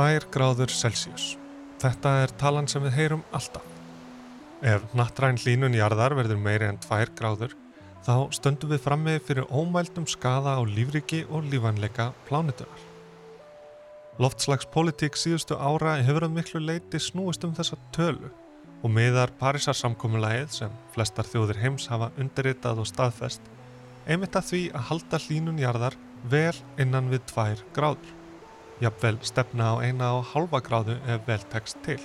2 gráður Celsius. Þetta er talan sem við heyrum alltaf. Ef nattræn hlínun jarðar verður meiri en 2 gráður, þá stöndum við frammi fyrir ómældum skada á lífriki og lífanleika plánutunar. Loftslagspolitík síðustu ára hefur að miklu leiti snúist um þessa tölu og miðar Parísarsamkommulagið sem flestar þjóðir heims hafa undirritað og staðfest, einmitt að því að halda hlínun jarðar vel innan við 2 gráður jafnvel stefna á eina og halva gráðu ef vel tekst til.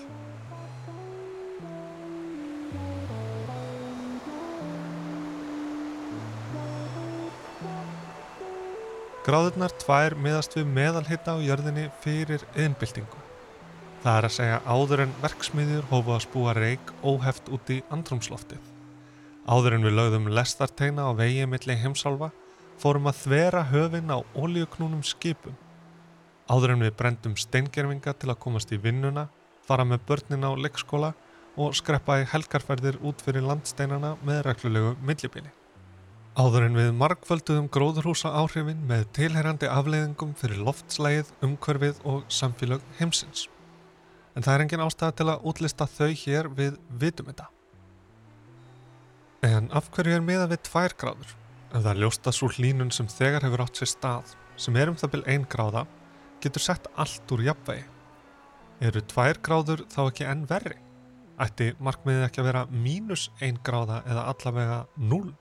Gráðurnar tvær miðast við meðalhitta á jörðinni fyrir yðinbyltingu. Það er að segja áður en verksmiðjur hófu að spúa reik óheft út í andrumsloftið. Áður en við lögðum lestarteina á vegi milli heimsálfa fórum að þvera höfin á ólíuknúnum skipum Áður en við brendum steingerfinga til að komast í vinnuna, fara með börnin á leikskóla og skreppa í helgarferðir út fyrir landsteinana með reglulegu millibili. Áður en við markvölduðum gróðurhúsa áhrifin með tilherrandi afleiðingum fyrir loftslægið, umhverfið og samfélag heimsins. En það er engin ástæða til að útlista þau hér við vitum þetta. En af hverju er miða við tvær gráður? Ef það ljósta svo hlínun sem þegar hefur átt sér stað, sem er um það byrj einn gráða, getur sett allt úr jafnvægi. Eru tvær gráður þá ekki enn verri? Ætti markmiðið ekki að vera mínus einn gráða eða allavega núl?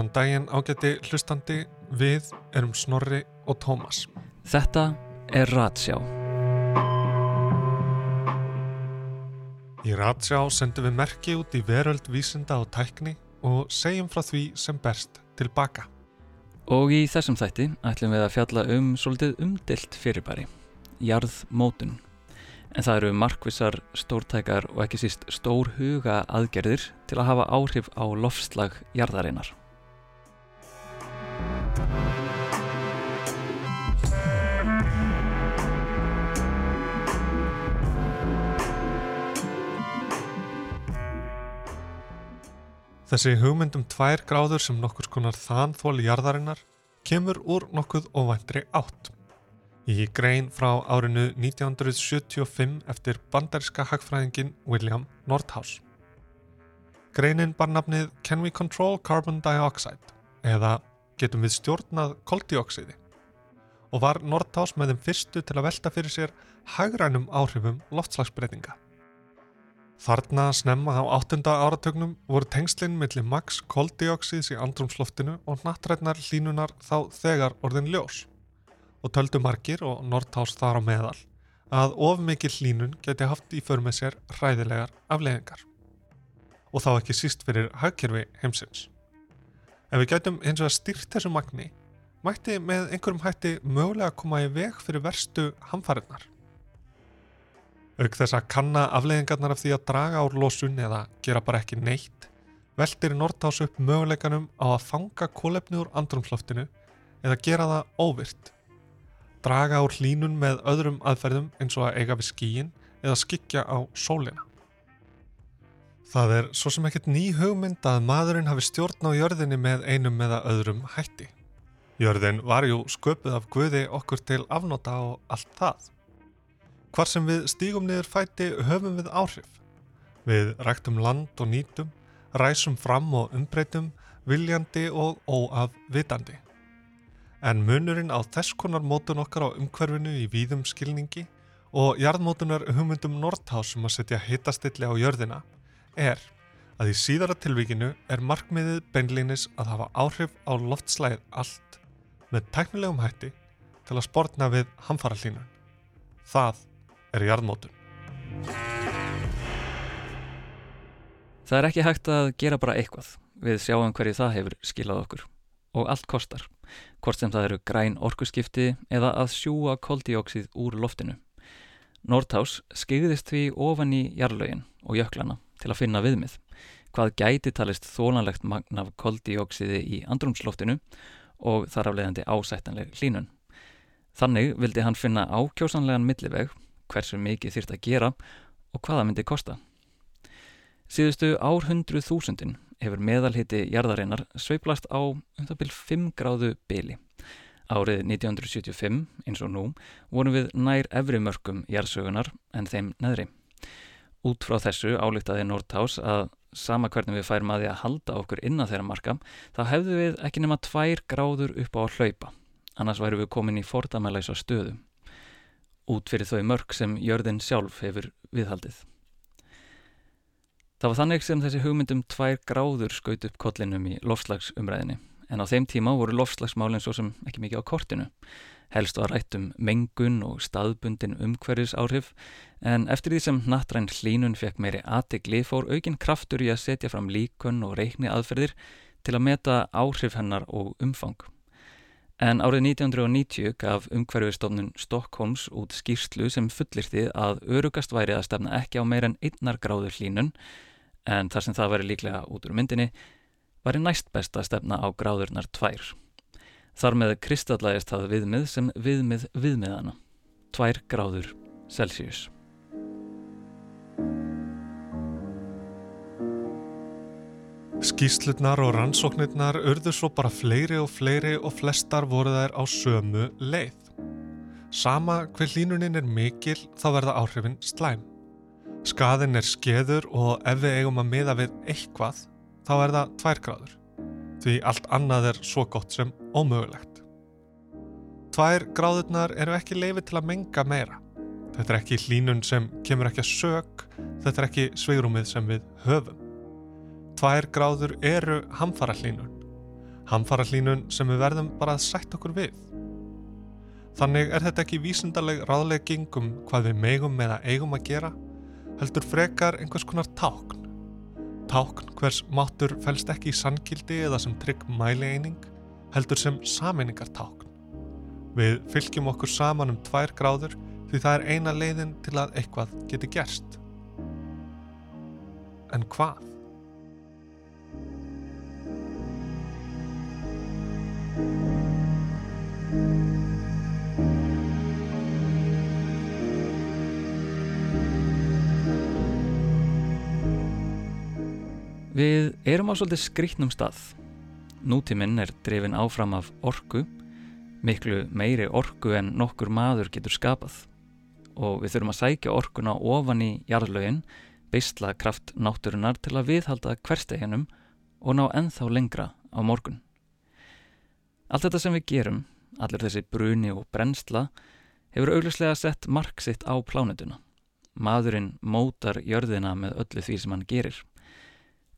Góðan daginn ágætti hlustandi, við erum Snorri og Tómas. Þetta er Ratsjá. Í Ratsjá sendum við merki út í veröld vísinda og tækni og segjum frá því sem berst tilbaka. Og í þessum þætti ætlum við að fjalla um svolítið umdilt fyrirbæri, jarðmótun. En það eru markvissar, stórtækar og ekki síst stór huga aðgerðir til að hafa áhrif á lofslag jarðarinnar. Þessi hugmyndum tvær gráður sem nokkur skonar þanþól jarðarinnar kemur úr nokkuð óvæntri átt. Í grein frá árinu 1975 eftir bandaríska hagfræðingin William Nordhaus. Greinin bar nafnið Can we control carbon dioxide eða getum við stjórnað koldioksiði og var Nordhaus með þeim fyrstu til að velta fyrir sér hagrænum áhrifum loftslagsbreytinga. Þarna snemma á áttunda áratögnum voru tengslinn millir max koldioksíðs í andrumsloftinu og nattrætnar hlínunar þá þegar orðin ljós og töldu margir og Nordhaus þar á meðal að of mikið hlínun geti haft í för með sér hræðilegar afleðingar og þá ekki síst fyrir hagkerfi heimsins. Ef við gætum hins vegar styrt þessu magni mætti með einhverjum hætti mögulega að koma í veg fyrir verstu hamfarinnar Auk þess að kanna afleiðingarnar af því að draga úr losun eða gera bara ekki neitt, veldir Nordhaus upp möguleikanum á að fanga kólefni úr andrumsloftinu eða gera það óvirt. Draga úr hlínun með öðrum aðferðum eins og að eiga við skíin eða skikja á sólina. Það er svo sem ekkert ný hugmynd að maðurinn hafi stjórn á jörðinni með einum eða öðrum hætti. Jörðin var jú sköpuð af Guði okkur til afnóta og allt það. Hvar sem við stígum niður fæti höfum við áhrif. Við ræktum land og nýtum, ræsum fram og umbreytum, viljandi og óafvitandi. En munurinn á þess konar mótun okkar á umhverfinu í víðum skilningi og jarðmótunar hugmyndum Nordhaus sem að setja hitastilli á jörðina er að í síðara tilvíkinu er markmiðið beinleinis að hafa áhrif á loftslægið allt með teknilegum hætti til að sportna við hamfara hlínun. Það er jarðmótun. Það er ekki hægt að gera bara eitthvað. Við sjáum hverju það hefur skilað okkur. Og allt kostar. Hvort sem það eru græn orkuskipti eða að sjúa koldíóksið úr loftinu. Nordhaus skeiðist því ofan í jarlögin og jöklana til að finna viðmið. Hvað gæti talist þólanlegt magn af koldíóksiði í andrumsloftinu og þar aflegandi ásættanleg hlínun. Þannig vildi hann finna ákjósanlegan milliveg, hversu mikið þýrt að gera og hvaða myndi kosta. Síðustu árhundru þúsundin hefur meðalhiti jarðarinnar sveiplast á um það byrj 5 gráðu byli. Árið 1975, eins og nú, vorum við nær efri mörgum jarðsögunar en þeim neðri. Út frá þessu álíktaði Nordhaus að sama hvernig við færum að því að halda okkur innan þeirra marka, þá hefðu við ekki nema tvær gráður upp á að hlaupa. Annars væru við komin í fordamælæsa stöðu. Út fyrir þau mörg sem jörðin sjálf hefur viðhaldið. Það var þannig sem þessi hugmyndum tvær gráður skaut upp kollinum í lofslagsumræðinni en á þeim tíma voru lofslagsmálinn svo sem ekki mikið á kortinu. Helst var rætt um mengun og staðbundin umhverjus áhrif en eftir því sem nattræn hlínun fekk meiri aðtegli fór aukinn kraftur í að setja fram líkun og reikni aðferðir til að meta áhrif hennar og umfang. En árið 1990 gaf umhverfistofnun Stokkólms út skýrslu sem fullirti að örugast væri að stefna ekki á meir en einnar gráður hlínun en þar sem það væri líklega út úr myndinni væri næst best að stefna á gráðurnar tvær. Þar með kristallægist það viðmið sem viðmið viðmiðana. Tvær gráður Celsius. Skýslutnar og rannsóknirnar urðu svo bara fleiri og fleiri og flestar voru þær á sömu leið. Sama hver hlínuninn er mikil þá verða áhrifin slæm. Skaðin er skeður og ef við eigum að miða við eitthvað þá er það tvær gráður. Því allt annað er svo gott sem ómögulegt. Tvær gráðurnar eru ekki leifið til að menga meira. Þetta er ekki hlínun sem kemur ekki að sög, þetta er ekki sveigrúmið sem við höfum. Tvær gráður eru hamfara hlínun. Hamfara hlínun sem við verðum bara að sætt okkur við. Þannig er þetta ekki vísindarleg ráðlegging um hvað við megum eða eigum að gera, heldur frekar einhvers konar tákn. Tákn hvers máttur fælst ekki í sannkildi eða sem trygg mælieining, heldur sem sameiningartákn. Við fylgjum okkur saman um tvær gráður því það er eina leiðin til að eitthvað geti gerst. En hvað? Við erum á svolítið skrítnum stað. Nútíminn er drefin áfram af orku, miklu meiri orku en nokkur maður getur skapað. Og við þurfum að sækja orkuna ofan í jarðlögin, beisla kraft náttúrunar til að viðhalda hversteginum og ná enþá lengra á morgun. Allt þetta sem við gerum, allir þessi bruni og brennsla, hefur augljóslega sett mark sitt á plánetuna. Maðurinn mótar jörðina með öllu því sem hann gerir.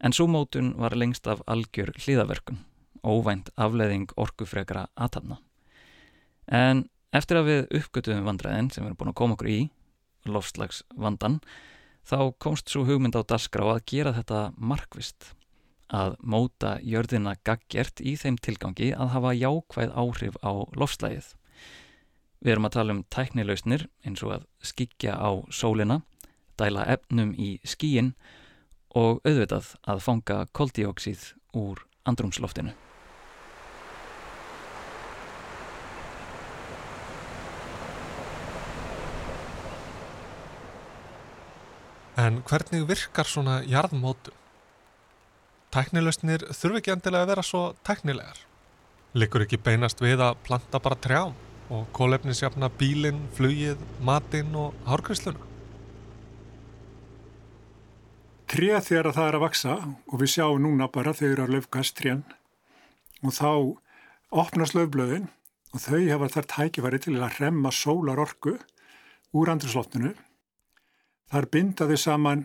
En svo mótun var lengst af algjör hlýðaverkun, óvænt afleðing orkufrekara aðtapna. En eftir að við uppgötuðum vandræðin sem við erum búin að koma okkur í, lofslags vandan, þá komst svo hugmynd á dasgrá að gera þetta markvist, að móta jörðina gaggjert í þeim tilgangi að hafa jákvæð áhrif á lofslægið. Við erum að tala um tæknilausnir eins og að skikja á sólina, dæla efnum í skíin og auðvitað að fanga koldíóksíð úr andrumsloftinu. En hvernig virkar svona jarðmótum? Tæknilöstnir þurfi ekki endilega að vera svo tæknilegar. Likur ekki beinast við að planta bara trjám og kólefnisjafna bílinn, flugið, matinn og hárgriðsluna? Tréð þegar það er að vaksa og við sjáum núna bara þau eru að löfkast trén og þá opnast löfblöðin og þau hafa þar tækifæri til að remma sólar orku úr andrusloftinu. Þar bindaði saman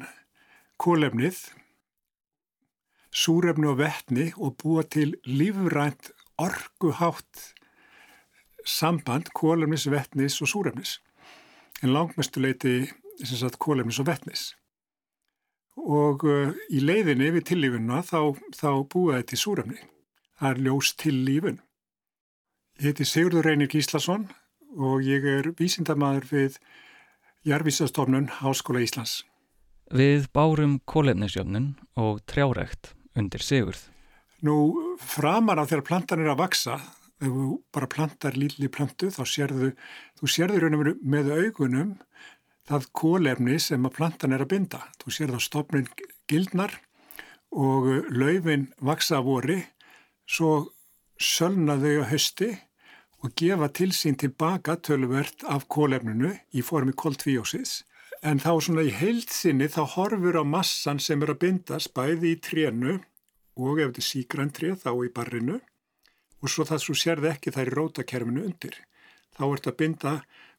kólefnið, súrefni og vettni og búa til lífrænt orkuhátt samband kólefnis, vettnis og súrefnis. En langmestu leiti kólefnis og vettnis. Og uh, í leiðinni við tillífunna þá, þá búaði þetta í súrefni. Það er ljós til lífun. Ég heiti Sigurður Reynir Gíslason og ég er vísindamæður við Jarvísastofnun Háskóla Íslands. Við bárum kólefnisjöfnun og trjárekt undir Sigurð. Nú, framar af þegar plantan er að vaksa, ef þú bara plantar lítli plantu, þá sérðu, þú sérðu raun og veru með augunum það kólefni sem að plantan er að binda. Þú sérðu að stopnin gildnar og laufin vaksa vori, svo sölna þau á hösti og gefa til sín tilbaka tölvert af kólefninu í formi kóltvíósins En þá svona í heilsinni þá horfur á massan sem er að bindast bæði í trénu og ef þetta er sígræntrið þá í barrinu og svo það svo sérði ekki þær í rótakerfinu undir. Þá ert að binda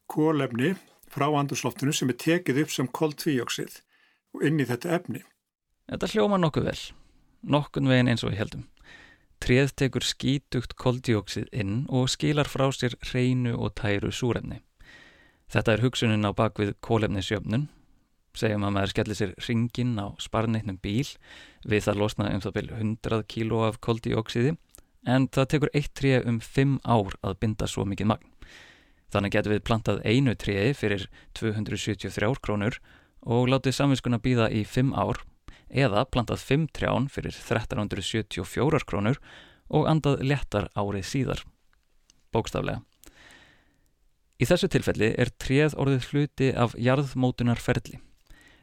kólefni frá andursloftinu sem er tekið upp sem kóltvíjóksið og inn í þetta efni. Þetta hljóma nokkuð vel, nokkun veginn eins og við heldum. Tréð tekur skítugt kóltvíjóksið inn og skilar frá sér hreinu og tæru súrefni. Þetta er hugsunin á bakvið kólefnisjöfnun, segjum að maður skellir sér ringin á sparnitnum bíl við það losna um það byrju 100 kíló af koldioksiði en það tekur eitt tríu um 5 ár að binda svo mikið magn. Þannig getur við plantað einu tríi fyrir 273 krónur og látið samvinskuna býða í 5 ár eða plantað 5 trján fyrir 1374 krónur og andað léttar árið síðar. Bókstaflega. Í þessu tilfelli er tréð orðið hluti af jarðmótunarferli.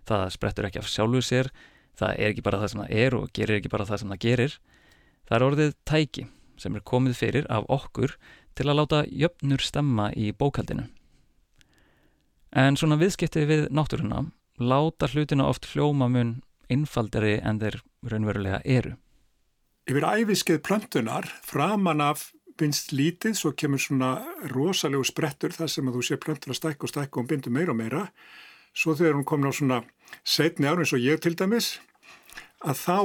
Það sprettur ekki af sjálfu sér, það er ekki bara það sem það er og gerir ekki bara það sem það gerir. Það er orðið tæki sem er komið fyrir af okkur til að láta jöfnur stemma í bókaldinu. En svona viðskipti við náttúruna láta hlutina oft hljóma mun innfaldari en þeir raunverulega eru. Yfir æfiskeið plöntunar framan af bindst lítið, svo kemur svona rosalegu sprettur þar sem að þú sé plöntur að stækka og stækka og bindu meira og meira. Svo þegar hún komin á svona setni ára eins og ég til dæmis, að þá,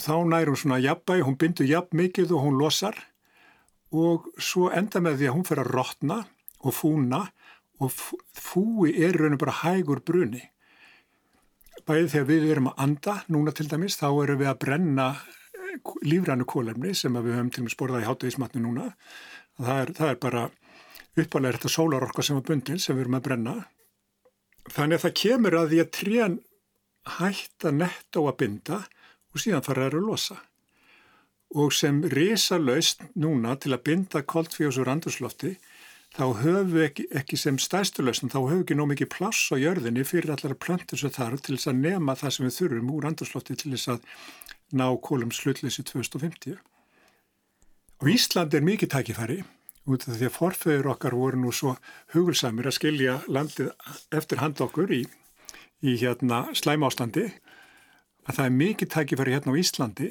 þá nær hún svona jafnbæg, hún bindu jafn mikið og hún losar og svo enda með því að hún fer að rótna og fúna og fúi er rauninu bara hægur bruni. Bæðið þegar við erum að anda, núna til dæmis, þá erum við að brenna lífrænu kólefni sem við höfum til og með sporðað í hátuðismatni núna. Það er, það er bara uppalega þetta sólarorka sem er bundin sem við erum að brenna. Þannig að það kemur að því að trén hætta nett á að binda og síðan fara að losa. Og sem risa laust núna til að binda koldfjósur andurslofti þá höfum við ekki, ekki sem stæðstulausn, þá höfum við ekki nóg mikið pláss á jörðinni fyrir allar plöntur sem þarf til þess að nema það sem við þurfum úr andurslofti til þess að ná kólum slutleysi 2050. Og Ísland er mikið tækifæri út af því að forfeyður okkar voru nú svo hugulsamir að skilja landið eftir hand okkur í, í hérna slæmástandi að það er mikið tækifæri hérna á Íslandi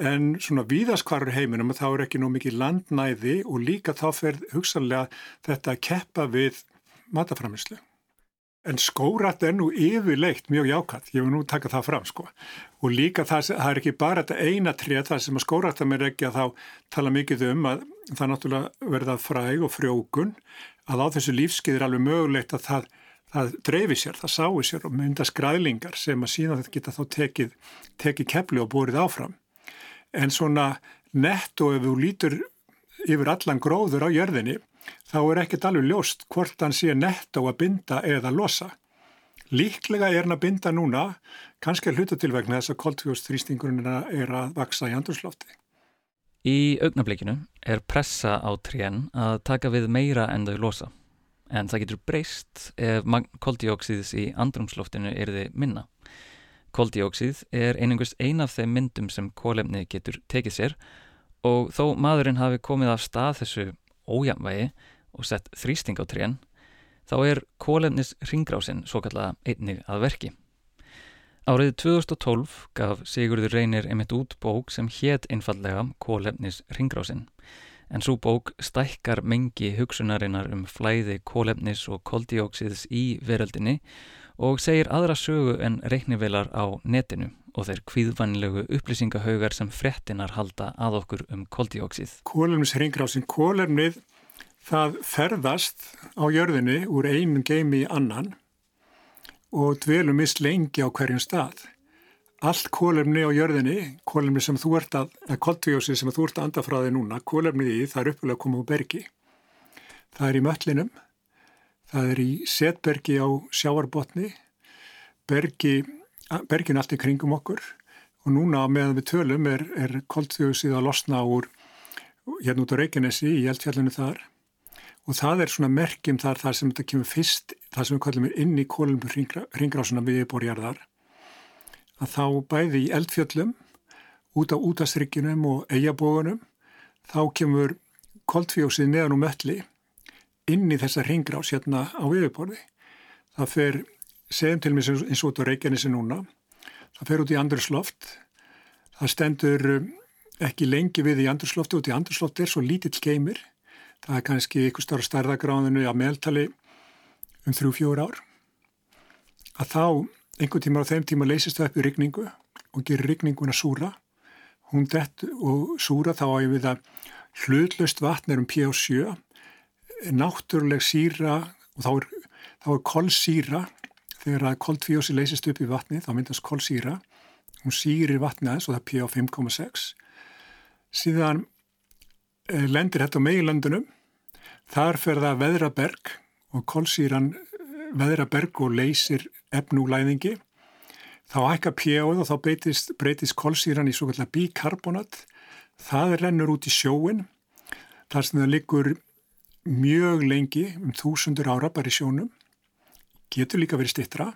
en svona víðaskvarur heiminum þá er ekki nú mikið landnæði og líka þá fer hugsanlega þetta að keppa við mataframislu. En skórat er nú yfirleitt mjög jákvæmt, ég vil nú taka það fram sko. Og líka það, það er ekki bara þetta eina trið það sem að skórata mér ekki að þá tala mikið um að það náttúrulega verða fræg og frjókun að á þessu lífskeið er alveg mögulegt að það, það dreifi sér, það sái sér og mynda skræðlingar sem að síðan þetta geta þá tekið, tekið kepli og búrið áfram. En svona nett og ef þú lítur yfir allan gróður á jörðinni þá er ekkert alveg ljóst hvort hann sé nett á að binda eða losa. Líklega er hann að binda núna, kannski að hluta til vegna þess að koltfjóðstrýstingurinn er að vaksa í andurslofti. Í augnablikinu er pressa á trén að taka við meira en þau losa. En það getur breyst ef koldioksiðs í andrumsloftinu er þið minna. Koldioksið er einingust ein af þeim myndum sem kólefnið getur tekið sér og þó maðurinn hafi komið af stað þessu ójamvægi og sett þrýsting á trén, þá er kólefnis ringrásin svo kallaða einnig að verki. Árið 2012 gaf Sigurður Reynir einmitt út bók sem hétt einfallega kólefnis ringrásin, en svo bók stækkar mengi hugsunarinnar um flæði kólefnis og koldioksiðs í veröldinni og segir aðra sögu en reiknivelar á netinu og þeir kvíðvannlegu upplýsingahaugar sem frettinar halda að okkur um koldioksið. Kólefnisringrásin, kólefnið það ferðast á jörðinni úr einum geimi í annan og dvelum mist lengi á hverjum stað. Allt kólefni á jörðinni, kólefni sem þú ert að, eða koldvíósi sem þú ert að anda frá þig núna, kólefni í það er uppilega koma úr bergi. Það er í möllinum, það er í setbergi á sjáarbotni, bergi, bergin allt í kringum okkur. Og núna meðan við tölum er, er koldvíósið að losna úr hérna út á Reykjanesi í eldfjallinu þar. Og það er svona merkjum þar þar sem þetta kemur fyrst, það sem við kallum er inn í kólumur ringrásuna við borjarðar að þá bæði í eldfjöllum út á útastryggjunum og eigabógunum þá kemur koldfjósið neðan og mölli inn í þessa ringrás hérna á yfirborði. Það fer, segjum til mig eins og út á Reykjanesi núna það fer út í andrursloft það stendur ekki lengi við í andurslofti út í andurslofti er svo lítill geymir það er kannski ykkur starf stærðagráðinu að meðaltali um þrjú fjór ár. Að þá einhvern tíma á þeim tíma leysist það upp í rigningu og gerir rigninguna súra. Hún dett og súra þá á ég við að hlutlust vatn er um P7 náttúruleg síra og þá er, er kolsýra þegar að koltvíósi leysist upp í vatni þá myndast kolsýra hún sírir vatni aðeins og það er P5,6 síðan eh, lendir þetta á meilöndunum Þar fer það veðraberg og kolsýran veðraberg og leysir efnúlæðingi. Þá ækka pjóð og þá breytist, breytist kolsýran í svo kallar bikarbonat. Það rennur út í sjóin. Þar sem það liggur mjög lengi, um þúsundur ára bara í sjónum. Getur líka verið stittra.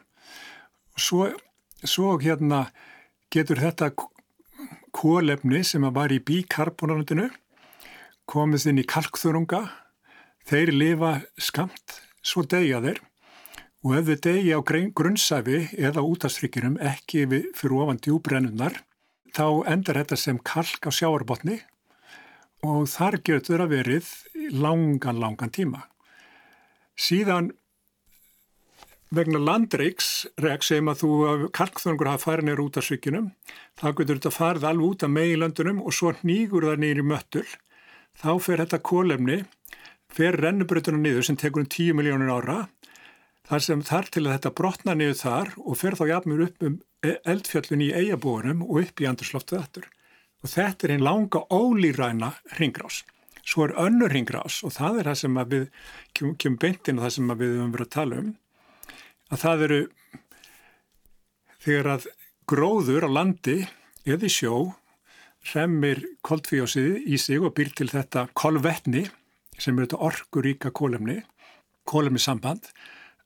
Svo, svo hérna getur þetta kólefni sem var í bikarbonatinu komið inn í kalkþurunga Þeir lifa skamt, svo degja þeir og ef þið degja á grunnsæfi eða útastrykkinum ekki fyrir ofan djúbrennunar þá endar þetta sem kalk á sjáarbotni og þar getur það verið langan, langan tíma. Síðan vegna landreiks sem að þú kalkþöngur hafa farið neyru út af svikinum þá getur þetta farið alveg út af meilöndunum og svo nýgur það neyri möttul þá fer þetta kólefni fer rennubröðuna niður sem tekur um 10 miljónir ára þar sem þar til að þetta brotna niður þar og fer þá jafnur upp um e- eldfjöllun í eigabóðunum og upp í andursloftu þettur. Og þetta er einn langa ólýræna ringrás. Svo er önnur ringrás og það er það sem við kemum beintinn og það sem við höfum verið að tala um. Að það eru þegar að gróður á landi eða í sjó remir koldfíósið í sig og byr til þetta kolvetni sem eru þetta orkuríka kólefni, kólefni samband,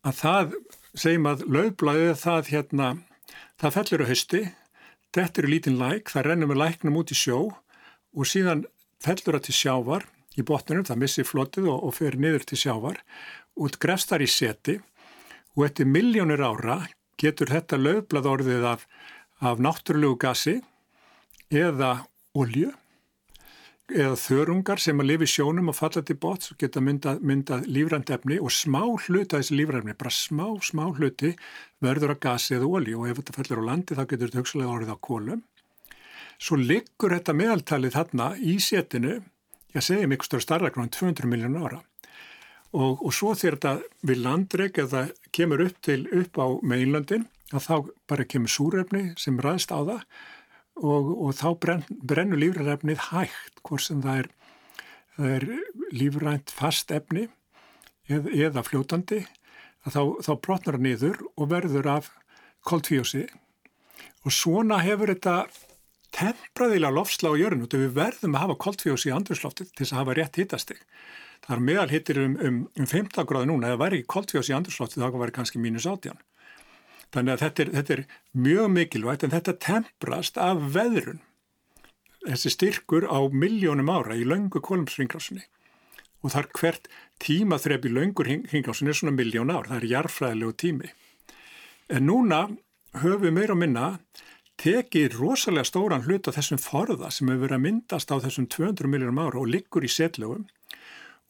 að það, segjum að lögblæðið það hérna, það fellur á hösti, þetta eru lítinn læk, það rennur með læknum út í sjó og síðan fellur það til sjávar í botnunum, það missir flotið og, og fer niður til sjávar og grefst þar í seti og eftir miljónir ára getur þetta lögblað orðið af, af náttúrulegu gasi eða olju eða þörungar sem að lifi sjónum og falla til bóts og geta myndað, myndað lífrændefni og smá hluta þessi lífrændefni, bara smá, smá hluti verður að gasi eða ólí og ef þetta fellur á landi þá getur þetta högstulega orðið á kólum. Svo liggur þetta meðaltalið þarna í setinu, ég segi miklu stóra starra gráðan 200 miljónu ára. Og, og svo þegar þetta við landreg eða kemur upp til upp á meginlöndin að þá bara kemur súrefni sem ræðst á það og, og þá brenn, brennur lífrænefnið hægt, hvort sem það er, það er lífrænt fast efni eð, eða fljótandi, þá, þá brotnar það niður og verður af koltvíósi og svona hefur þetta tempraðilega lofsla á jörn og við verðum að hafa koltvíósi í andurslofti til þess að hafa rétt hittastig. Það er meðal hittir um, um, um 15 gráði núna, ef það væri koltvíósi í andurslofti þá væri kannski mínus átjan. Þannig að þetta er, þetta er mjög mikilvægt en þetta temprast af veðrun. Þessi styrkur á miljónum ára í laungu kolumsringrásinni og þar hvert tímaþrep í laungur hringrásinni er svona miljón ár, það er jarfræðilegu tími. En núna höfum við meira að minna tekið rosalega stóran hlut á þessum forða sem hefur verið að myndast á þessum 200 miljónum ára og liggur í setlögum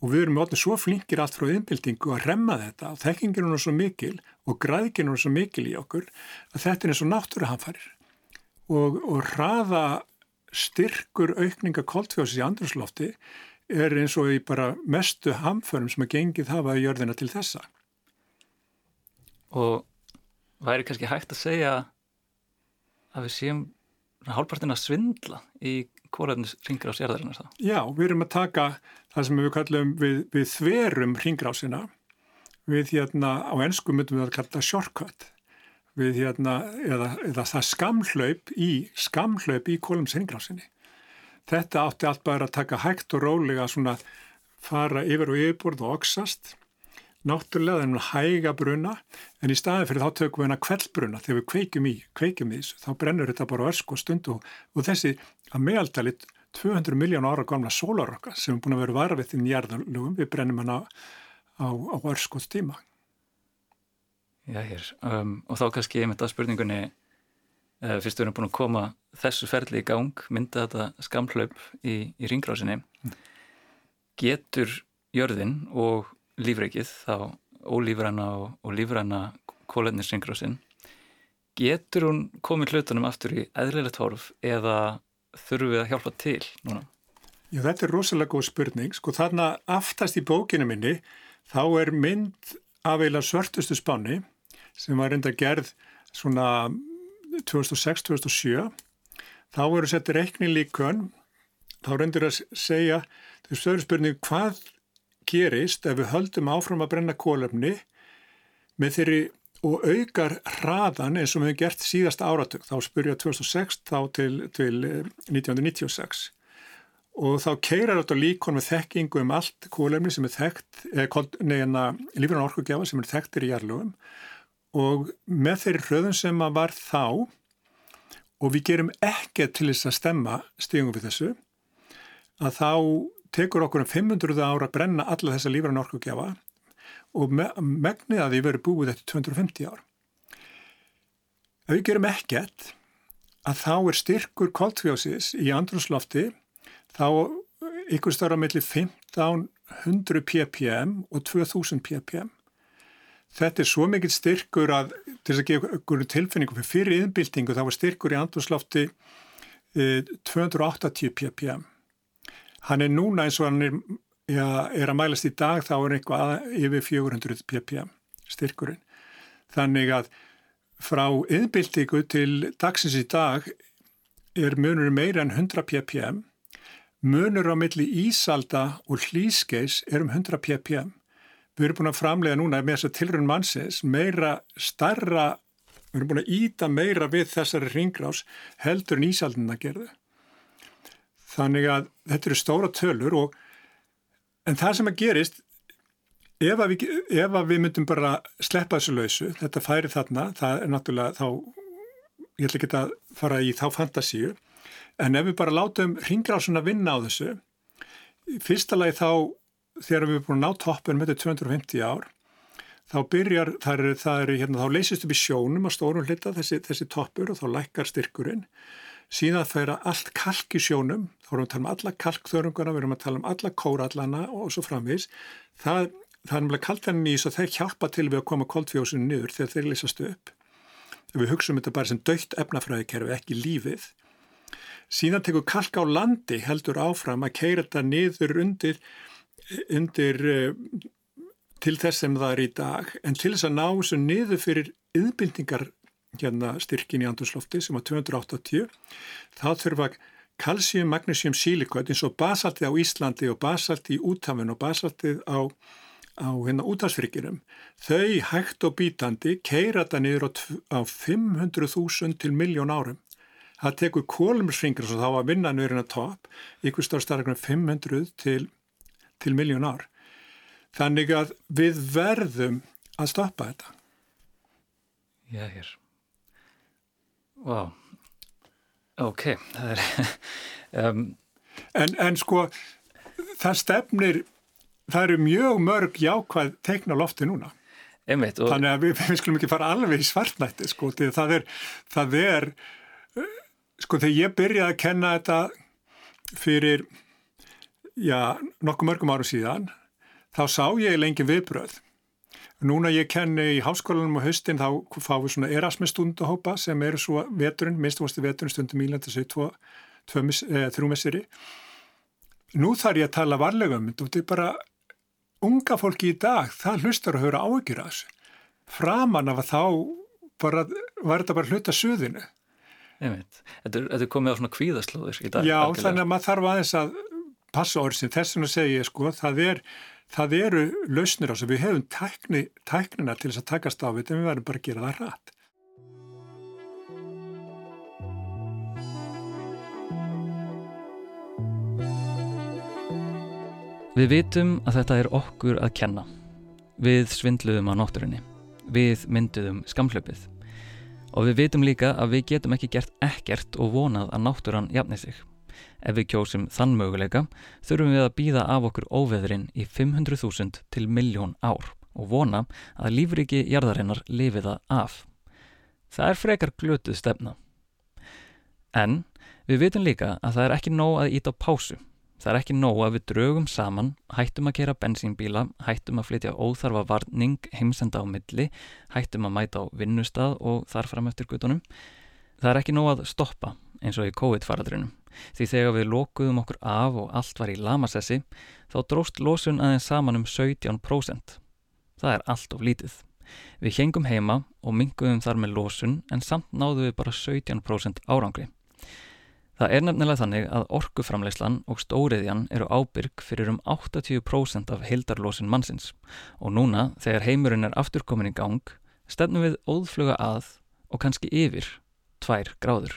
og við erum allir svo flinkir allt frá innbyltingu að remma þetta og þekkingin er svo mikil og græðkin er svo mikil í okkur að þetta er eins og náttúruhanfarir og, og hraða styrkur aukninga koltfjóðsins í andrumslofti er eins og í bara mestu hamförum sem að gengið hafa í jörðina til þessa. Og væri kannski hægt að segja að við séum hálfpartin að svindla í kóraðins ringrás erðarinnar það? Já, við erum að taka það sem við kallum við, við þverum ringrásina við hérna á ennsku myndum við að kalla það shortcut við hérna eða, eða það skamhlaup í skamhlaup í kólums ringrásinni. Þetta átti allt bara að taka hægt og rólega svona fara yfir og yfirbúrð og oksast náttúrulega þennum hæga bruna en í staði fyrir þá tökum við hennar kveldbruna þegar við kveikjum í, kveikjum í þessu þá brennur þetta bara ösku og stundu og þessi að meðaldalit 200 miljón ára gamla sólarokka sem er búin að vera varfið í nýjarðalugum við brennum hennar á, á ösku tíma. Já, hér, um, og þá kannski ég myndi að spurningunni uh, fyrst við erum búin að koma þessu ferli í gang mynda þetta skamhlaup í, í ringrásinni mm. getur jörðin og lífreikið, þá ólífræna og, og lífræna kólefnisringrásin getur hún komið hlutunum aftur í eðlilegt horf eða þurfum við að hjálpa til núna? Já, þetta er rosalega góð spurning. Sko þarna aftast í bókinu minni þá er mynd af eila svörtustu spanni sem var reynda gerð svona 2006-2007 þá eru sett reikni líkun þá reyndir að segja þau stöður spurning hvað gerist ef við höldum áfram að brenna kólefni með þeirri og aukar hraðan eins og við hefum gert síðasta áratug, þá spurja 2006 þá til, til 1996 eh, og þá keirar þetta líkon með þekkingu um allt kólefni sem er þekkt, neina lífrann orkugjafa sem er þekktir í jarlugum og með þeirri hröðun sem að var þá og við gerum ekkert til þess að stemma stígum við þessu að þá tekur okkur um 500 ára að brenna alla þessa lífrann orkugjafa og me megnið að því verið búið eftir 250 ár. Ef við gerum ekkert að þá er styrkur koltfjósis í andrunslofti þá ykkur starra mellir 1500 ppm og 2000 ppm. Þetta er svo mikill styrkur að til þess að gefa ykkur tilfinningu fyrir yðnbildingu þá var styrkur í andrunslofti 280 eh, ppm Hann er núna eins og hann er, ja, er að mælast í dag þá er eitthvað yfir 400 ppm styrkurinn. Þannig að frá yðnbildíku til dagsins í dag er munur meira en 100 ppm. Munur á milli ísalda og hlýskeis er um 100 ppm. Við erum búin að framlega núna með þess að tilrönd mannsins meira starra, við erum búin að íta meira við þessari ringrás heldur en ísaldina gerðu. Þannig að þetta eru stóra tölur og en það sem að gerist ef að við, ef að við myndum bara sleppa þessu lausu, þetta færi þarna, það er náttúrulega þá, ég ætla ekki að fara í þá fantasíu, en ef við bara látum ringrásun að vinna á þessu, fyrsta lagi þá þegar við erum búin að ná toppun með þetta 250 ár, þá byrjar, það er, það er hérna, þá leysist upp í sjónum að stórum hlita þessi, þessi toppur og þá lækkar styrkurinn síðan færa allt kalk í sjónum, þá erum við að tala um alla kalkþörunguna, við erum að tala um alla kórallana og svo framvís. Það, það er náttúrulega kalkþennin í þess að þeir hjálpa til við að koma koldfjósinu niður þegar þeir leysast upp. Við hugsaum þetta bara sem dögt efnafræðikerfi, ekki lífið. Síðan tekur kalk á landi heldur áfram að keira þetta niður undir, undir eh, til þess sem það er í dag, en til þess að ná þessu niður fyrir yðbindingar hérna styrkin í andurslofti sem var 280 þá þurfa kalsíum, magnesium, sílikot eins og basaltið á Íslandi og basaltið í útafun og basaltið á, á hérna útafsfrikirum þau hægt og bítandi keira þetta niður á, á 500.000 til miljón árum. Það tekur kólumsringur og þá að vinna niður hérna top ykkur starfstarðarinn 500 til, til miljón ár. Þannig að við verðum að stoppa þetta. Já, hér Wow. Ok, það er... um. en, en sko, það stefnir, það eru mjög mörg jákvæð teikna lofti núna. Einmitt, og... Þannig að við, við skulum ekki fara alveg í svartnætti, sko, það er, það er, sko, þegar ég byrjaði að kenna þetta fyrir, já, nokkuð mörgum árum síðan, þá sá ég lengi viðbröð Núna ég kenni í háskólanum á höstin þá fáum við svona Erasmus stundahópa sem eru svo veturinn, minnstakosti veturinn stundum ílanda sér þrjúmessiri nú þarf ég að tala varlega um þetta og þetta er bara unga fólki í dag, það hlustar að höra áhyggjur að þessu. Framan af að þá bara, var þetta bara hluta suðinu. Þetta er komið á svona kvíðaslóðir í dag. Já, algjörlega. þannig að maður þarf aðeins að passa orðin, þess vegna segja ég sko, það, er, það eru lausnir á sem við hefum tækni, tæknina til þess að takast á við, en við verðum bara að gera það rætt. Við vitum að þetta er okkur að kenna. Við svindluðum á nótturinni. Við mynduðum skamhlöpið. Og við vitum líka að við getum ekki gert ekkert og vonað að náttúran jafni sig. Ef við kjósum þann möguleika þurfum við að býða af okkur óveðrin í 500.000 til miljón ár og vona að lífriki jarðarinnar lifi það af. Það er frekar glötuð stefna. En við vitum líka að það er ekki nóg að íta á pásu Það er ekki nóg að við draugum saman, hættum að kera bensínbíla, hættum að flytja óþarfa varning, heimsenda á milli, hættum að mæta á vinnustad og þar fram eftir gutunum. Það er ekki nóg að stoppa eins og í COVID-faradrunum. Því þegar við lokuðum okkur af og allt var í lamasessi, þá dróst losun aðeins saman um 17%. Það er allt of lítið. Við hengum heima og minguðum þar með losun en samt náðum við bara 17% árangri. Það er nefnilega þannig að orkuframleyslan og stóriðjan eru ábyrg fyrir um 80% af hildarlósin mannsins og núna, þegar heimurinn er afturkomin í gang, stefnum við óðfluga að og kannski yfir tvær gráður.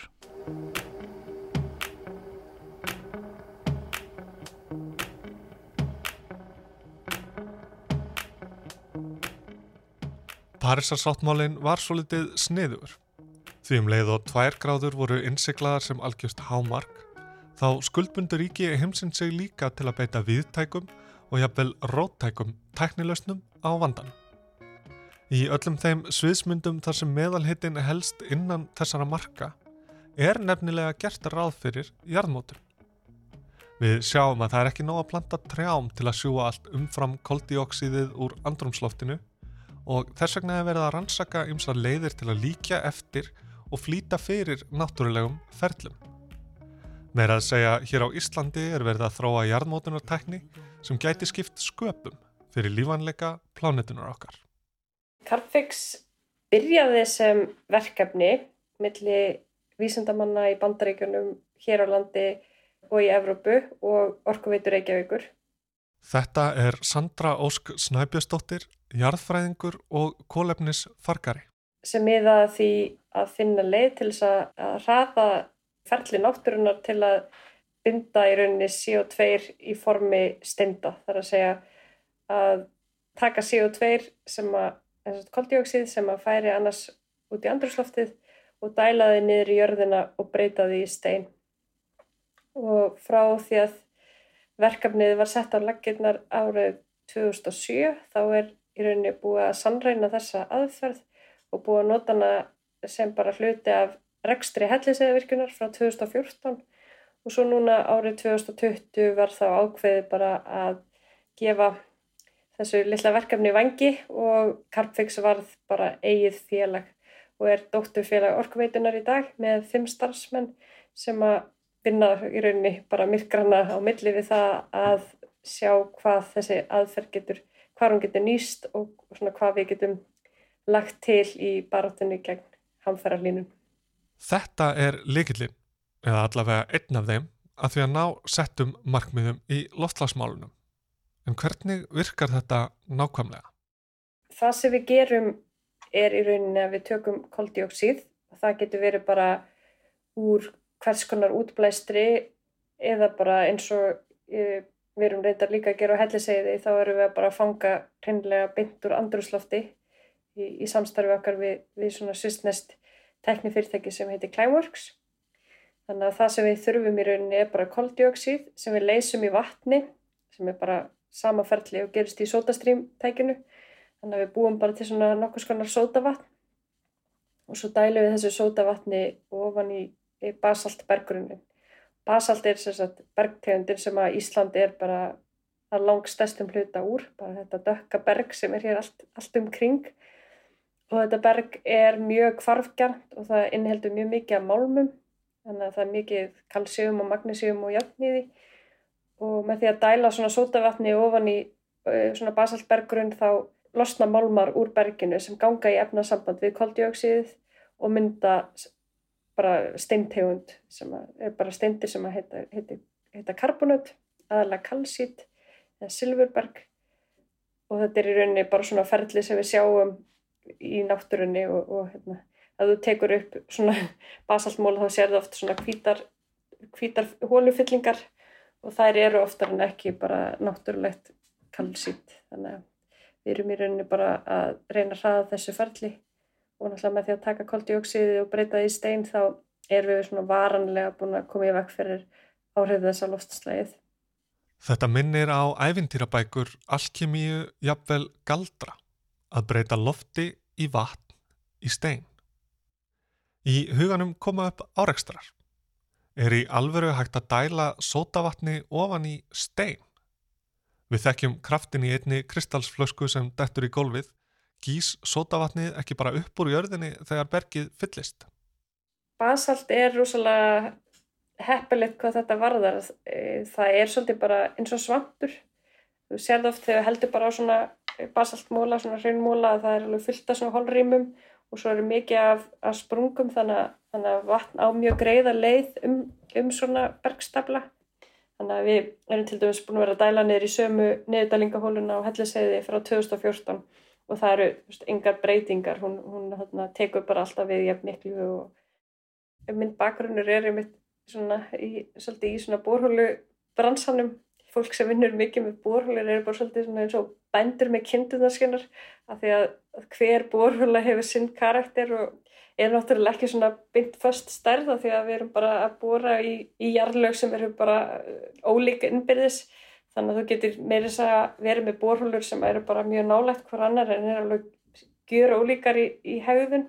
Parísarsáttmálinn var svo litið sniður. Því um leið og tvær gráður voru innsiklaðar sem algjörst hámark, þá skuldbundur ríki heimsinn sig líka til að beita viðtækum og jafnvel róttækum tæknilausnum á vandan. Í öllum þeim sviðsmyndum þar sem meðalhittin helst innan þessara marka er nefnilega gert ráð fyrir jarðmótum. Við sjáum að það er ekki nóg að planta trjám til að sjúa allt umfram koldioksíðið úr andrumsloftinu og þess vegna er verið að rannsaka ymsar leiðir til að líka eftir og flýta fyrir náttúrulegum ferlum. Meira að segja hér á Íslandi er verið að þróa jarðmótunartekni sem gæti skipt sköpum fyrir lífanleika plánetunar okkar. Carpfix byrjaði sem verkefni millir vísendamanna í bandaríkunum hér á landi og í Evrópu og orkuveitur Reykjavíkur. Þetta er Sandra Ósk Snæbjörnsdóttir, jarðfræðingur og kólefnisfarkari. Sem miða því að finna leið til þess að hraða ferli náttúrunar til að binda í rauninni CO2 í formi steinda. Það er að segja að taka CO2 sem að, koldioksið sem að færi annars út í andrusloftið og dæla þið niður í jörðina og breyta þið í stein. Og frá því að verkefnið var sett á laggirnar árið 2007 þá er í rauninni búið að sannreina þessa aðferð og búið að nota hana sem bara hluti af rekstri helliseiðvirkunar frá 2014 og svo núna árið 2020 var þá ákveðið bara að gefa þessu lilla verkefni vangi og Carpfix varð bara eigið félag og er dótturfélag orkuveitunar í dag með fimm starfsmenn sem að vinna í rauninni bara myrkrana á milli við það að sjá hvað þessi aðferð getur, hvað hún getur nýst og svona hvað við getum lagt til í barátunni gegn hamfærarlínun. Þetta er likillin, eða allavega einn af þeim, að því að ná settum markmiðum í loftlagsmálunum. En hvernig virkar þetta nákvæmlega? Það sem við gerum er í rauninni að við tökum koldioksíð og það getur verið bara úr hvers konar útblæstri eða bara eins og e, við erum reyndar líka að gera á hellisegiði þá erum við bara að fanga hreinlega bynd úr andruslofti í, í samstarfi okkar við, við svona sýstnest teknifyrirtæki sem heitir Climeworks. Þannig að það sem við þurfum í rauninni er bara koldioksíð sem við leysum í vatni sem er bara samaferðli og gerist í sótastrýmtækinu. Þannig að við búum bara til svona nokkus konar sótavatn. Og svo dælum við þessu sótavatni ofan í, í basaltbergrunin. Basalt er sérstaklega bergtegundir sem að Íslandi er bara að lang stæstum hluta úr, bara þetta dökka berg sem er hér allt, allt um kring og þetta berg er mjög kvarfgjarnt og það innheldur mjög mikið af málmum. Þannig að það er mikið kalsjum og magnísjum og jafn í því og með því að dæla svona sótavatni ofan í uh, svona basaltbergrunn þá losna málmar úr berginu sem ganga í efnasamband við koldjóksið og mynda bara steintegund sem er bara steindir sem heita, heita, heita karbonut, aðalega kalsít eða silfurberg. Og þetta er í rauninni bara svona ferli sem við sjáum í náttúrunni og, og hérna, að þú tekur upp svona basaltmól þá sér það oft svona hvítar, hvítar hólufyllingar og þær eru oftar en ekki bara náttúrulegt kalsít. Þannig að við erum í rauninni bara að reyna að hraða þessu ferli og náttúrulega með því að taka koldioksiði og breyta því stein þá erum við svona varanlega búin að koma í vekk fyrir áhrif þessa loftslægið. Þetta minnir á ævintýrabækur alkemíu jafnvel galdra að breyta lofti í vatn í stein. Í huganum koma upp áreikstrar. Er í alveru hægt að dæla sótavatni ofan í stein? Við þekkjum kraftin í einni kristalsflösku sem dettur í gólfið gís sótavatnið ekki bara upp úr jörðinni þegar bergið fyllist? Basalt er rosalega heppilegt hvað þetta varðar. E, það er svolítið bara eins og svampur. Þú sérð oft þegar heldur bara á svona basaltmóla, svona hraunmóla að það er alveg fyllt af svona holrýmum og svo eru mikið af, af sprungum þannig að, þannig að vatn á mjög greiða leið um, um svona bergstabla. Þannig að við erum til dæmis búin að vera að dæla niður í sömu niðurdælingahóluna á helliseiði frá 2014 og það eru veist, engar breytingar. Hún, hún þarna, tekur bara alltaf við jafn miklu og minn bakgrunnur er einmitt svona í, í svona bórhólu bransanum. Fólk sem vinnur mikið með bórhólir er bara svolítið svona eins og bændur með kindunarskinnar af því að hver bórhóla hefur sinn karakter og er náttúrulega ekki svona bynd först stærð af því að við erum bara að bóra í, í jarlög sem eru bara ólíka innbyrðis Þannig að þú getur meirins að vera með borhólur sem eru bara mjög nálægt hver annar en er alveg gjur ólíkar í, í hegðun.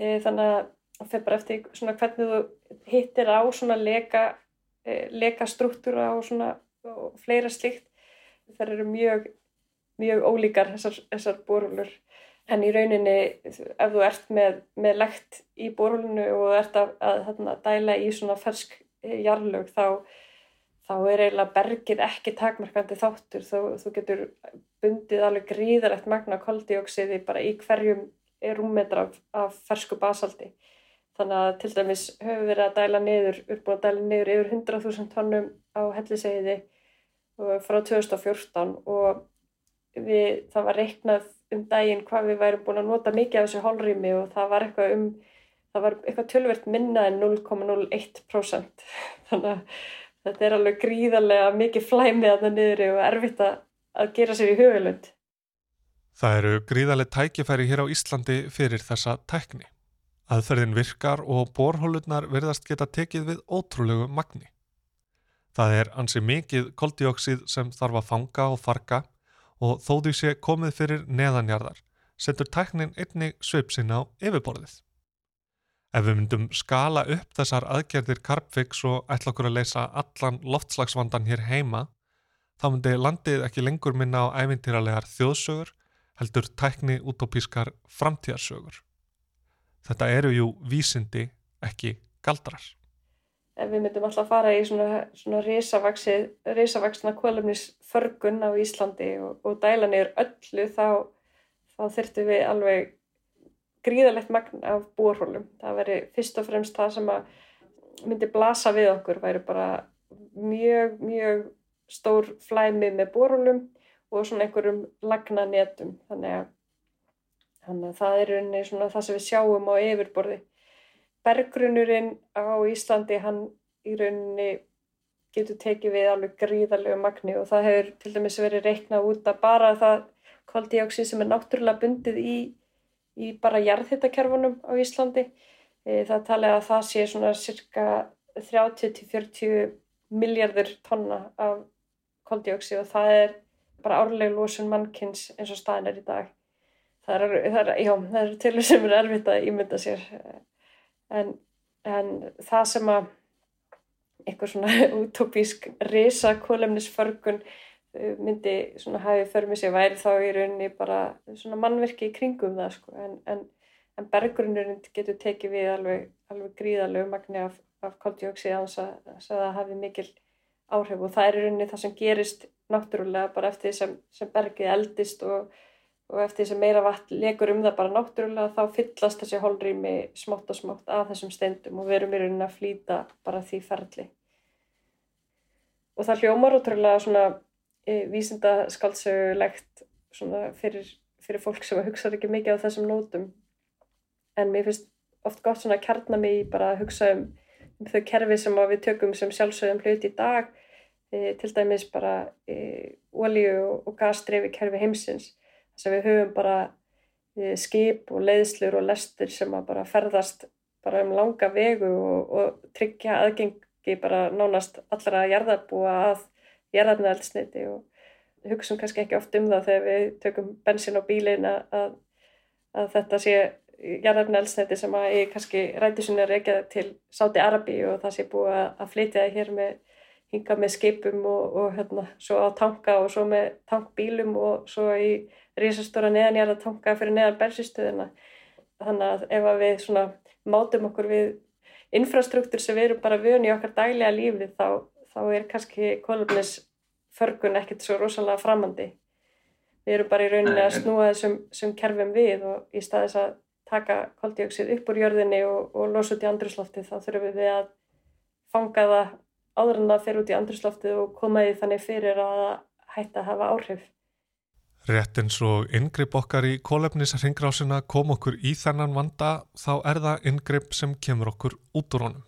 E, þannig að það fyrir bara eftir svona hvernig þú hittir á svona leka, e, leka struktúra og svona og fleira slikt. Það eru mjög, mjög ólíkar þessar, þessar borhólur. En í rauninni ef þú ert með, með lekt í borhólunu og ert að, að, að dæla í svona fersk jarlög þá þá er eiginlega bergið ekki takmarkandi þáttur. Þú, þú getur bundið alveg gríðalegt magna koldioksiði bara í hverjum rúmmetra af, af fersku basaldi þannig að til dæmis höfum við verið að dæla niður uppbúin að dæla niður yfir 100.000 tónnum á hellisegiði frá 2014 og við, það var reiknað um daginn hvað við værum búin að nota mikið af þessu hólrými og það var eitthvað um það var eitthvað tölvert minna en 0,01% þannig að þetta er alveg gríðarlega mikið flæmið að það niður og erfitt að gera sér í hugulund. Það eru gríðarlega tækifæri hér á Íslandi fyrir þessa tækni. Aðferðin virkar og borhólurnar verðast geta tekið við ótrúlegu magni. Það er ansi mikið koldioksið sem þarf að fanga og farga og þó því sé komið fyrir neðanjarðar, setur tæknin einni sveipsinn á yfirborðið. Ef við myndum skala upp þessar aðgerðir Carbfix og ætla okkur að leysa allan loftslagsvandan hér heima, þá myndi landið ekki lengur minna á ævintýralegar þjóðsögur, heldur tækni utopískar framtíðarsögur. Þetta eru jú vísindi, ekki galdrar. Ef við myndum alltaf fara í svona, svona risavaksna kvalumnisförgun á Íslandi og, og dæla niður öllu, þá, þá þurftum við alveg gríðalegt magn af bórhólum. Það veri fyrst og fremst það sem myndi blasa við okkur, væri bara mjög, mjög stór flæmi með bórhólum og svona einhverjum lagnanetum. Þannig að, þannig að það er unni svona það sem við sjáum á yfirborði. Bergrunurinn á Íslandi, hann í rauninni getur tekið við alveg gríðalegu magni og það hefur til dæmis verið reiknað út að bara það kvaldíóksið sem er náttúrulega bundið í í bara jarðhittakerfunum á Íslandi. E, það talið að það sé svona cirka 30-40 miljardur tonna af koldioksi og það er bara árleg lósun mannkins eins og staðin er í dag. Það er, það er, er til þess sem er erfitt að ímynda sér. En, en það sem að eitthvað svona utopísk risa kólefnisförgun Eh, myndi svona hafið för með sér væri þá í rauninni bara svona mannverki í kringum það sko. En, en, en berggrunnurinn getur tekið við alveg, alveg gríðalegu magni af, af koldjóksið að það hafi mikil áhrif. Og það er í rauninni það sem gerist náttúrulega bara eftir sem, sem bergið eldist og, og eftir því sem meira vatn legur um það bara náttúrulega þá fyllast þessi holrými smátt og smátt af þessum steindum og við erum í rauninni að flýta bara því ferli. Og það hljómar ótrúlega svona e, vísindaskaldsögulegt fyrir, fyrir fólk sem hugsaður ekki mikið á þessum nótum en mér finnst oft gott svona að kjarna mig í bara að hugsa um, um þau kerfi sem við tökum sem sjálfsögum hlut í dag e, til dæmis bara e, olíu og gasdreifi kerfi heimsins að við höfum bara e, skip og leiðslur og lestur sem að bara ferðast bara um langa vegu og, og tryggja aðgengi bara nánast allra jarðarbúa að jarðarnaeldsniti og hugsaum kannski ekki oft um það þegar við tökum bensin á bílin að, að þetta sé jarðarfni elsnætti sem að ég kannski ræti svona reykja til Sáti Arabi og það sé búið að flytja það hér með hinga með skipum og, og hérna svo á tanka og svo með tankbílum og svo í risastóra neðanjarða tanka fyrir neðan bensinstöðuna þannig að ef að við svona mátum okkur við infrastruktúr sem við erum bara vöni í okkar dælega lífi þá, þá er kannski kolumnis förgun ekkert svo rosalega framandi við erum bara í rauninni að snúa þessum kerfum við og í staðis að taka koldioksið upp úr jörðinni og, og losa út í andrusloftið þá þurfum við að fanga það áður en það fer út í andrusloftið og koma því þannig fyrir að hætta að hafa áhrif. Rétt eins og yngripp okkar í kólefnisarhingrásina kom okkur í þennan vanda þá er það yngripp sem kemur okkur út úr honum.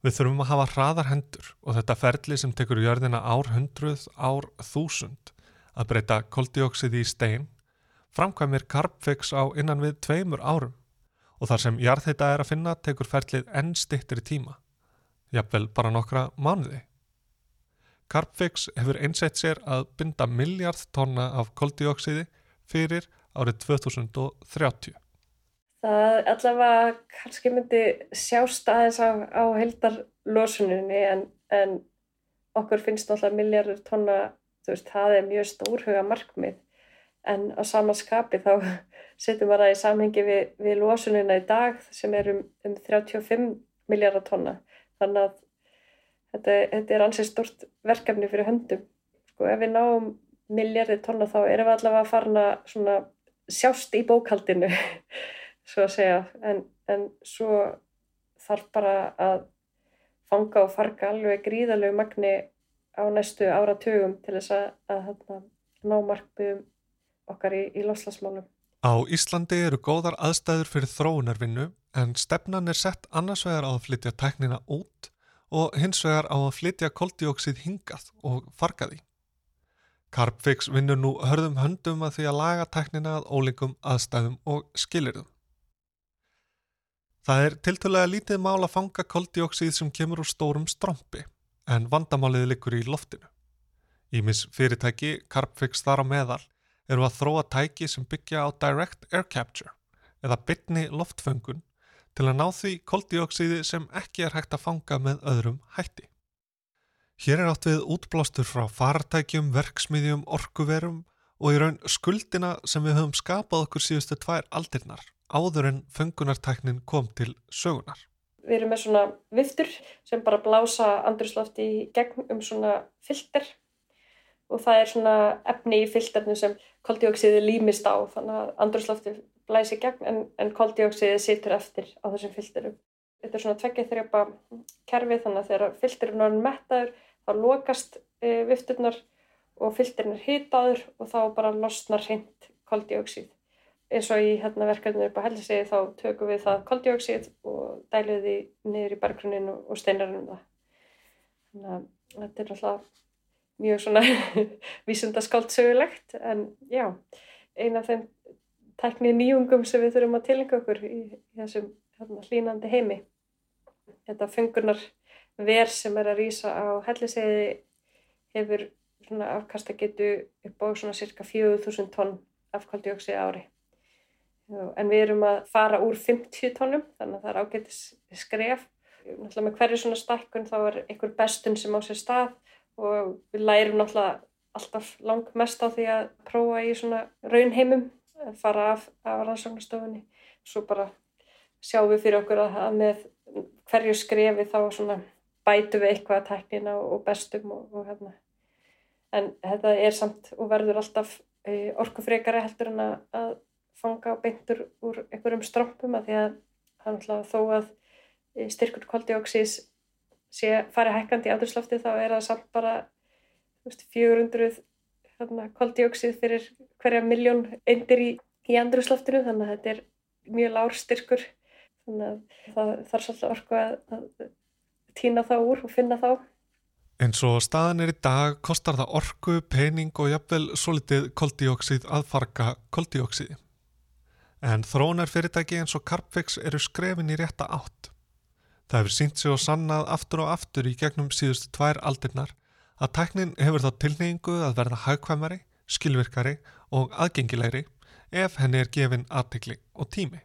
Við þurfum að hafa hraðar hendur og þetta ferli sem tekur jörðina ár hundruð, ár þúsund að breyta koldioksið í stein framkvæmir Carbfix á innan við tveimur árum og þar sem jarðheita er að finna tekur ferlið enn stittir tíma, jafnvel bara nokkra mánuði. Carbfix hefur einsett sér að binda miljard tonna af koldioksiði fyrir árið 2030. Það allavega kannski myndi sjást aðeins á, á heldarlosuninni en, en okkur finnst náttúrulega miljardur tonna, þú veist, það er mjög stórhuga markmið en á sama skapi þá setjum við það í samhengi við, við losunina í dag sem er um, um 35 miljardar tonna þannig að þetta, þetta er ansið stort verkefni fyrir höndum sko ef við náum miljardir tonna þá erum við allavega að farna svona sjást í bókaldinu svo að segja en, en svo þarf bara að fanga og farga alveg gríðalög magni á næstu áratugum til þess að, að, að ná markmiðum okkar í, í loslasmálum. Á Íslandi eru góðar aðstæður fyrir þróunarvinnu en stefnan er sett annars vegar á að flytja tæknina út og hins vegar á að flytja koldioksið hingað og farga því. Carbfix vinnur nú hörðum höndum að því að laga tæknina að ólíkum aðstæðum og skilirðum. Það er tiltölega lítið mál að fanga koldioksið sem kemur úr stórum strompi en vandamálið likur í loftinu. Ímis fyrirtæki, Carbfix þar á meðal, eru að þróa tæki sem byggja á direct air capture eða bytni loftföngun til að ná því koldioksiði sem ekki er hægt að fanga með öðrum hætti. Hér er átt við útblástur frá fartækjum, verksmiðjum, orkuverum og í raun skuldina sem við höfum skapað okkur síðustu tvær aldirnar áður en föngunartæknin kom til sögunar. Við erum með svona viftur sem bara blása andurslofti í gegn um svona filter og það er svona efni í filternu sem koldioksiði límist á þannig að andrúrslofti blæsi gegn en, en koldioksiði situr eftir á þessum filterum. Þetta er svona tveggja þrjöpa kerfi þannig að þegar filterinn er mettaður þá lokast e, vifturnar og filterinn er hýtaður og þá bara losnar hreint koldioksið. Eins og í hérna, verkefninu upp á hellisegi þá tökum við það koldioksið og dælum því niður í bergrunin og steinarinn um það. Þannig að þetta er alltaf mjög svona vísundaskált sögulegt en já, eina af þeim tækni nýjungum sem við þurfum að tilenga okkur í, í þessum hérna, hlínandi heimi. Þetta fengunar ver sem er að rýsa á helliseiði hefur svona afkasta getu upp á svona cirka 4000 tonn afkvaldjóksi ári. En við erum að fara úr 50 tónnum þannig að það er ágættis skref. Náttúrulega með hverju svona stakkun þá er einhver bestun sem á sér stað og við lærum náttúrulega alltaf lang mest á því að prófa í svona raunheimum, fara af, af rannsóknastofunni. Svo bara sjáum við fyrir okkur að, með hverju skrefi þá bætu við eitthvað að teknina og bestum og, og hérna. En þetta er samt og verður alltaf e, orkufrekari heldur en að fanga beintur úr einhverjum strómpum að því að það er alltaf þó að e, styrkur koldioksís sé farið hækkandi í andurslofti þá er það samt bara veist, 400 koldioksíð fyrir hverja miljón eindir í, í andursloftina þannig að þetta er mjög lár styrkur þannig að það þarf svolítið orku að, að týna þá úr og finna þá. En svo staðan er í dag, kostar það orku, pening og jafnvel svo litið koldioksíð að farga koldioksíði. En þrónar fyrirtæki eins og Carpfix eru skrefin í rétta átt. Það hefur sínt sig og sannað aftur og aftur í gegnum síðustu tvær aldirnar að tæknin hefur þá tilneyingu að verða hagkvæmari, skilvirkari og aðgengilegri ef henni er gefin aðtikli og tími.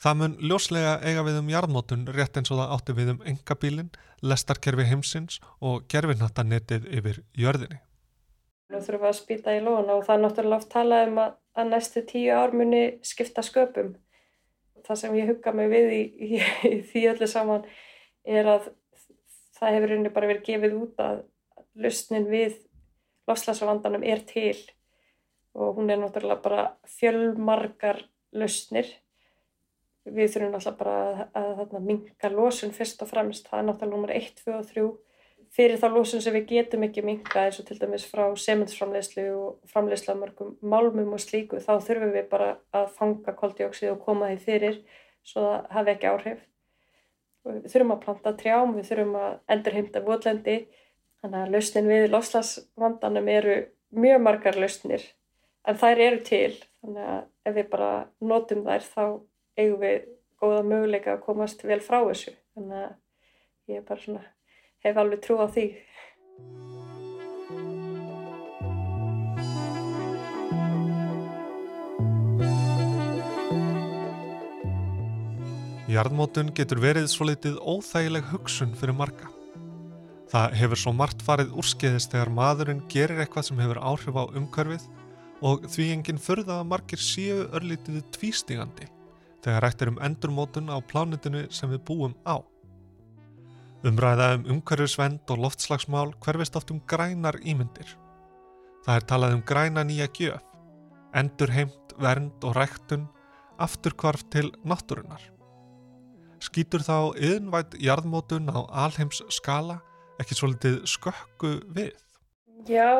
Það mun ljóslega eiga við um jarðmótun rétt eins og það átti við um engabílin, lestarkerfi heimsins og gerfinhattanettið yfir jörðinni. Nú þurfum við að spýta í lóna og það er náttúrulega oft talað um að, að næstu tíu ár muni skipta sköpum. Það sem ég hugga mig við í, í, í því öllu saman er að það hefur rauninni bara verið gefið út að lausnin við lofslagsvandanum er til og hún er náttúrulega bara fjölmargar lausnir. Við þurfum alltaf bara að, að, að minka losun fyrst og fremst, það er náttúrulega nummer 1, 2 og 3 fyrir þá losun sem við getum ekki minka eins og til dæmis frá sementsframleyslu og framleyslu af mörgum málmum og slíku þá þurfum við bara að fanga koldioksið og koma því fyrir svo það hafi ekki áhrif við þurfum að planta trjám, við þurfum að endurheimta votlendi þannig að lausnin við loslasvandanum eru mjög margar lausnir en þær eru til. Þannig að ef við bara notum þær þá eigum við góða möguleika að komast vel frá þessu. Þannig að ég bara svona hef alveg trú á því Jarðmótun getur verið svo litið óþægileg hugsun fyrir marga. Það hefur svo margt farið úrskeiðist þegar maðurinn gerir eitthvað sem hefur áhrif á umkörfið og því enginn förða að margir séu örlítið tvístingandi þegar rættir um endurmótun á plánitinu sem við búum á. Umræða um umhverfisvend og loftslagsmál hverfist oft um grænar ímyndir. Það er talað um græna nýja gjöf, endurheimt, vernd og ræktun, afturkvarf til náttúrunar. Skýtur þá yðnvægt jarðmótun á alheims skala ekki svolítið skökku við? Já,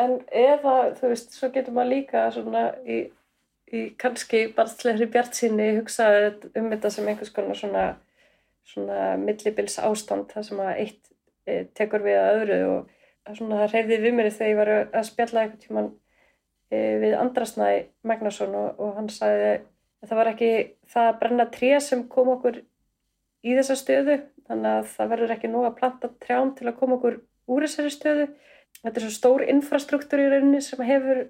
en eða, þú veist, svo getur maður líka svona í í kannski barðslegri bjart sinni hugsaði um þetta sem einhvers konar svona, svona millibils ástand það sem að eitt e, tekur við að öðru og það reyði við mér þegar ég var að spjalla eitthvað tíman e, við Andrasnæ Magnason og, og hann sagði að það var ekki það að brenna tré sem kom okkur í þessa stöðu þannig að það verður ekki nú að planta trjám til að koma okkur úr þessari stöðu. Þetta er svo stór infrastruktúr í rauninni sem hefur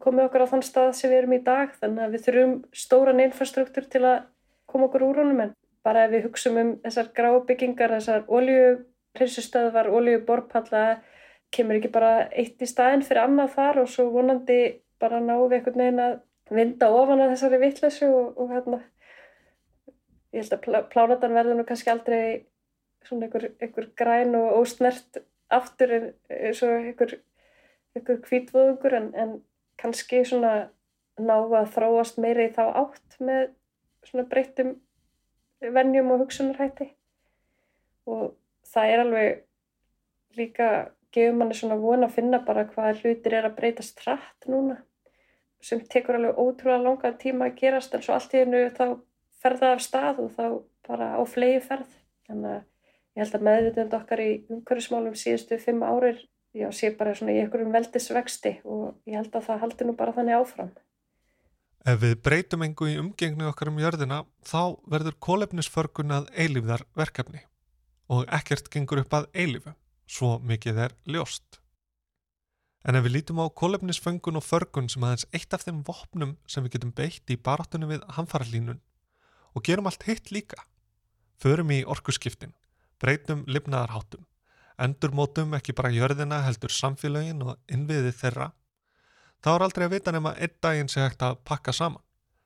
komum okkur á þann stað sem við erum í dag þannig að við þurfum stóran infrastruktúr til að koma okkur úr honum. En bara ef við hugsaum um þessar grábyggingar, þessar oljuprinsustöðvar, oljuborpalla kemur ekki bara eitt í staðin fyrir annað þar og svo vonandi bara við einhvern veginn að vinda ofan að þessari vittlesu og, og hérna ég held að plá, plánatan verður nú kannski aldrei svona einhver, einhver græn og ósnert aftur eins og einhver, einhver kvítvöðungur en, en kannski svona ná að þróast meira í þá átt með svona breyttum vennjum og hugsunarhætti. Og það er alveg líka gefur manni svona vona að finna bara hvað hlutir er að breytast hratt núna sem tekur alveg ótrúlega langa tíma að gerast en svo allt í hennu þá ferða af stað og þá bara á flegi ferð þannig að ég held að meðvitund okkar í umhverfismálum síðustu fimm árir já, sé bara svona í einhverjum veldisvexti og ég held að það haldi nú bara þannig áfram. Ef við breytum engu í umgengnu okkar um jörðina þá verður kólefnisförgun að eilífðar verkefni og ekkert gengur upp að eilífu, svo mikið er ljóst. En ef við lítum á kólefnisföngun og förgun sem aðeins eitt af þeim vopnum sem við getum beitt í baráttunum við hamfaralínun og gerum allt hitt líka, förum í orkuskiptin, breytum lifnaðarháttum, endurmótum ekki bara jörðina heldur samfélagin og innviði þeirra, þá er aldrei að vita nema einn daginn sé hægt að pakka saman,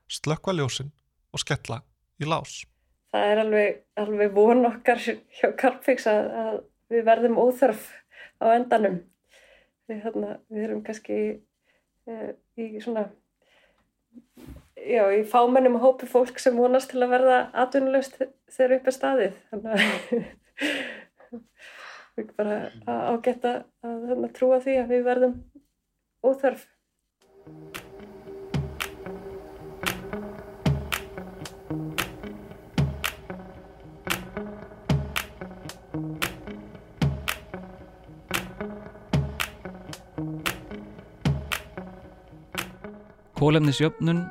slökka ljósin og skella í lás. það er alveg, alveg von okkar hjá Carpfix að, að við verðum óþörf á endanum. Við, þarna, við erum kannski uh, í svona, já, í fámennum hópi fólk sem vonast til að verða atvinnulegst þegar upp er staðið. Þannig að við bara ágætt að, að trúa því að við verðum óþörf. Kólefnisjöfnun,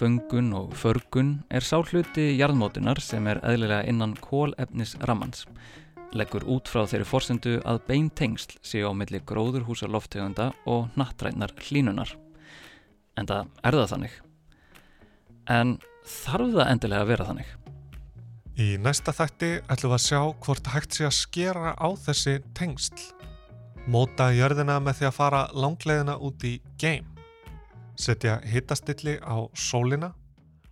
fungun og förgun er sá hluti jarðmótunar sem er eðlilega innan kólefnisrammans. Leggur út frá þeirri forsendu að bein tengsl séu á milli gróðurhúsa loftegunda og nattrænar hlínunar. En það er það þannig. En þarf það endilega að vera þannig? Í næsta þætti ætlum við að sjá hvort hægt sé að skera á þessi tengsl. Móta jörðina með því að fara langlegina út í game setja hitastilli á sólina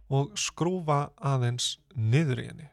og skrúfa aðeins niður í henni.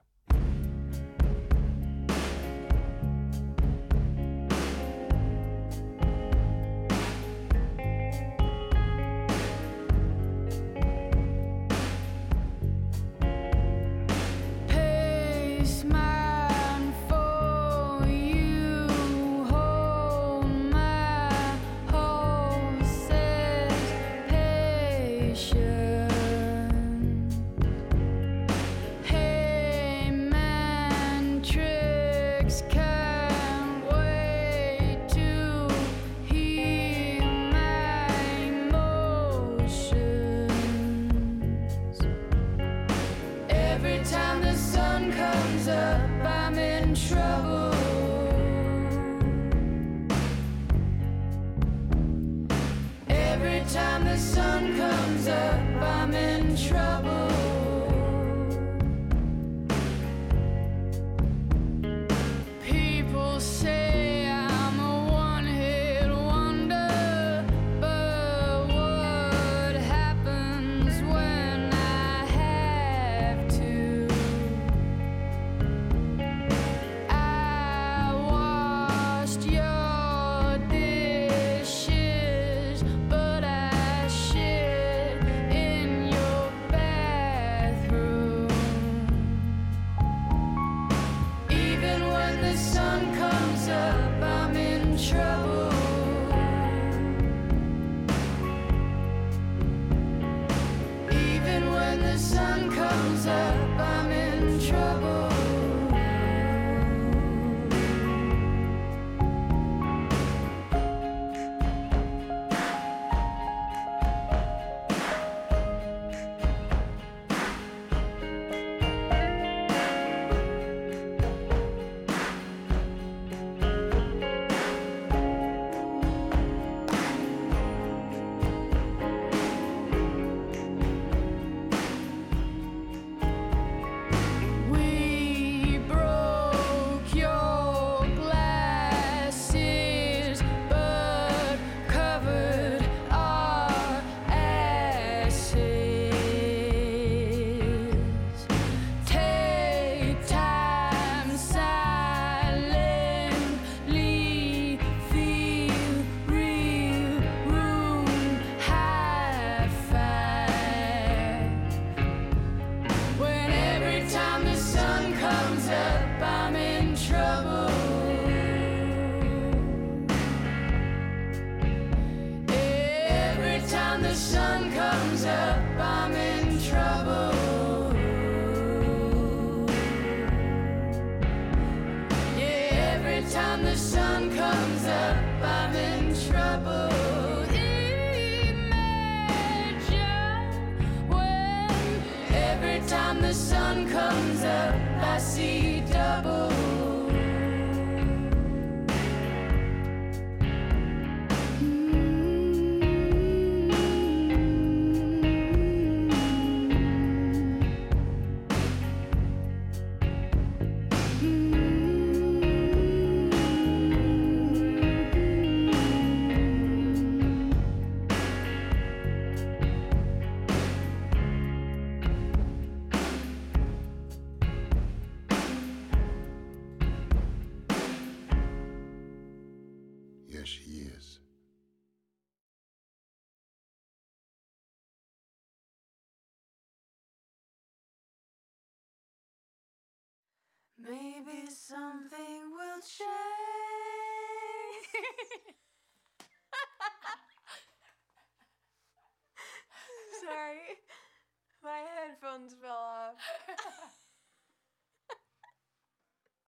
Maybe something will change. Sorry, my headphones fell off.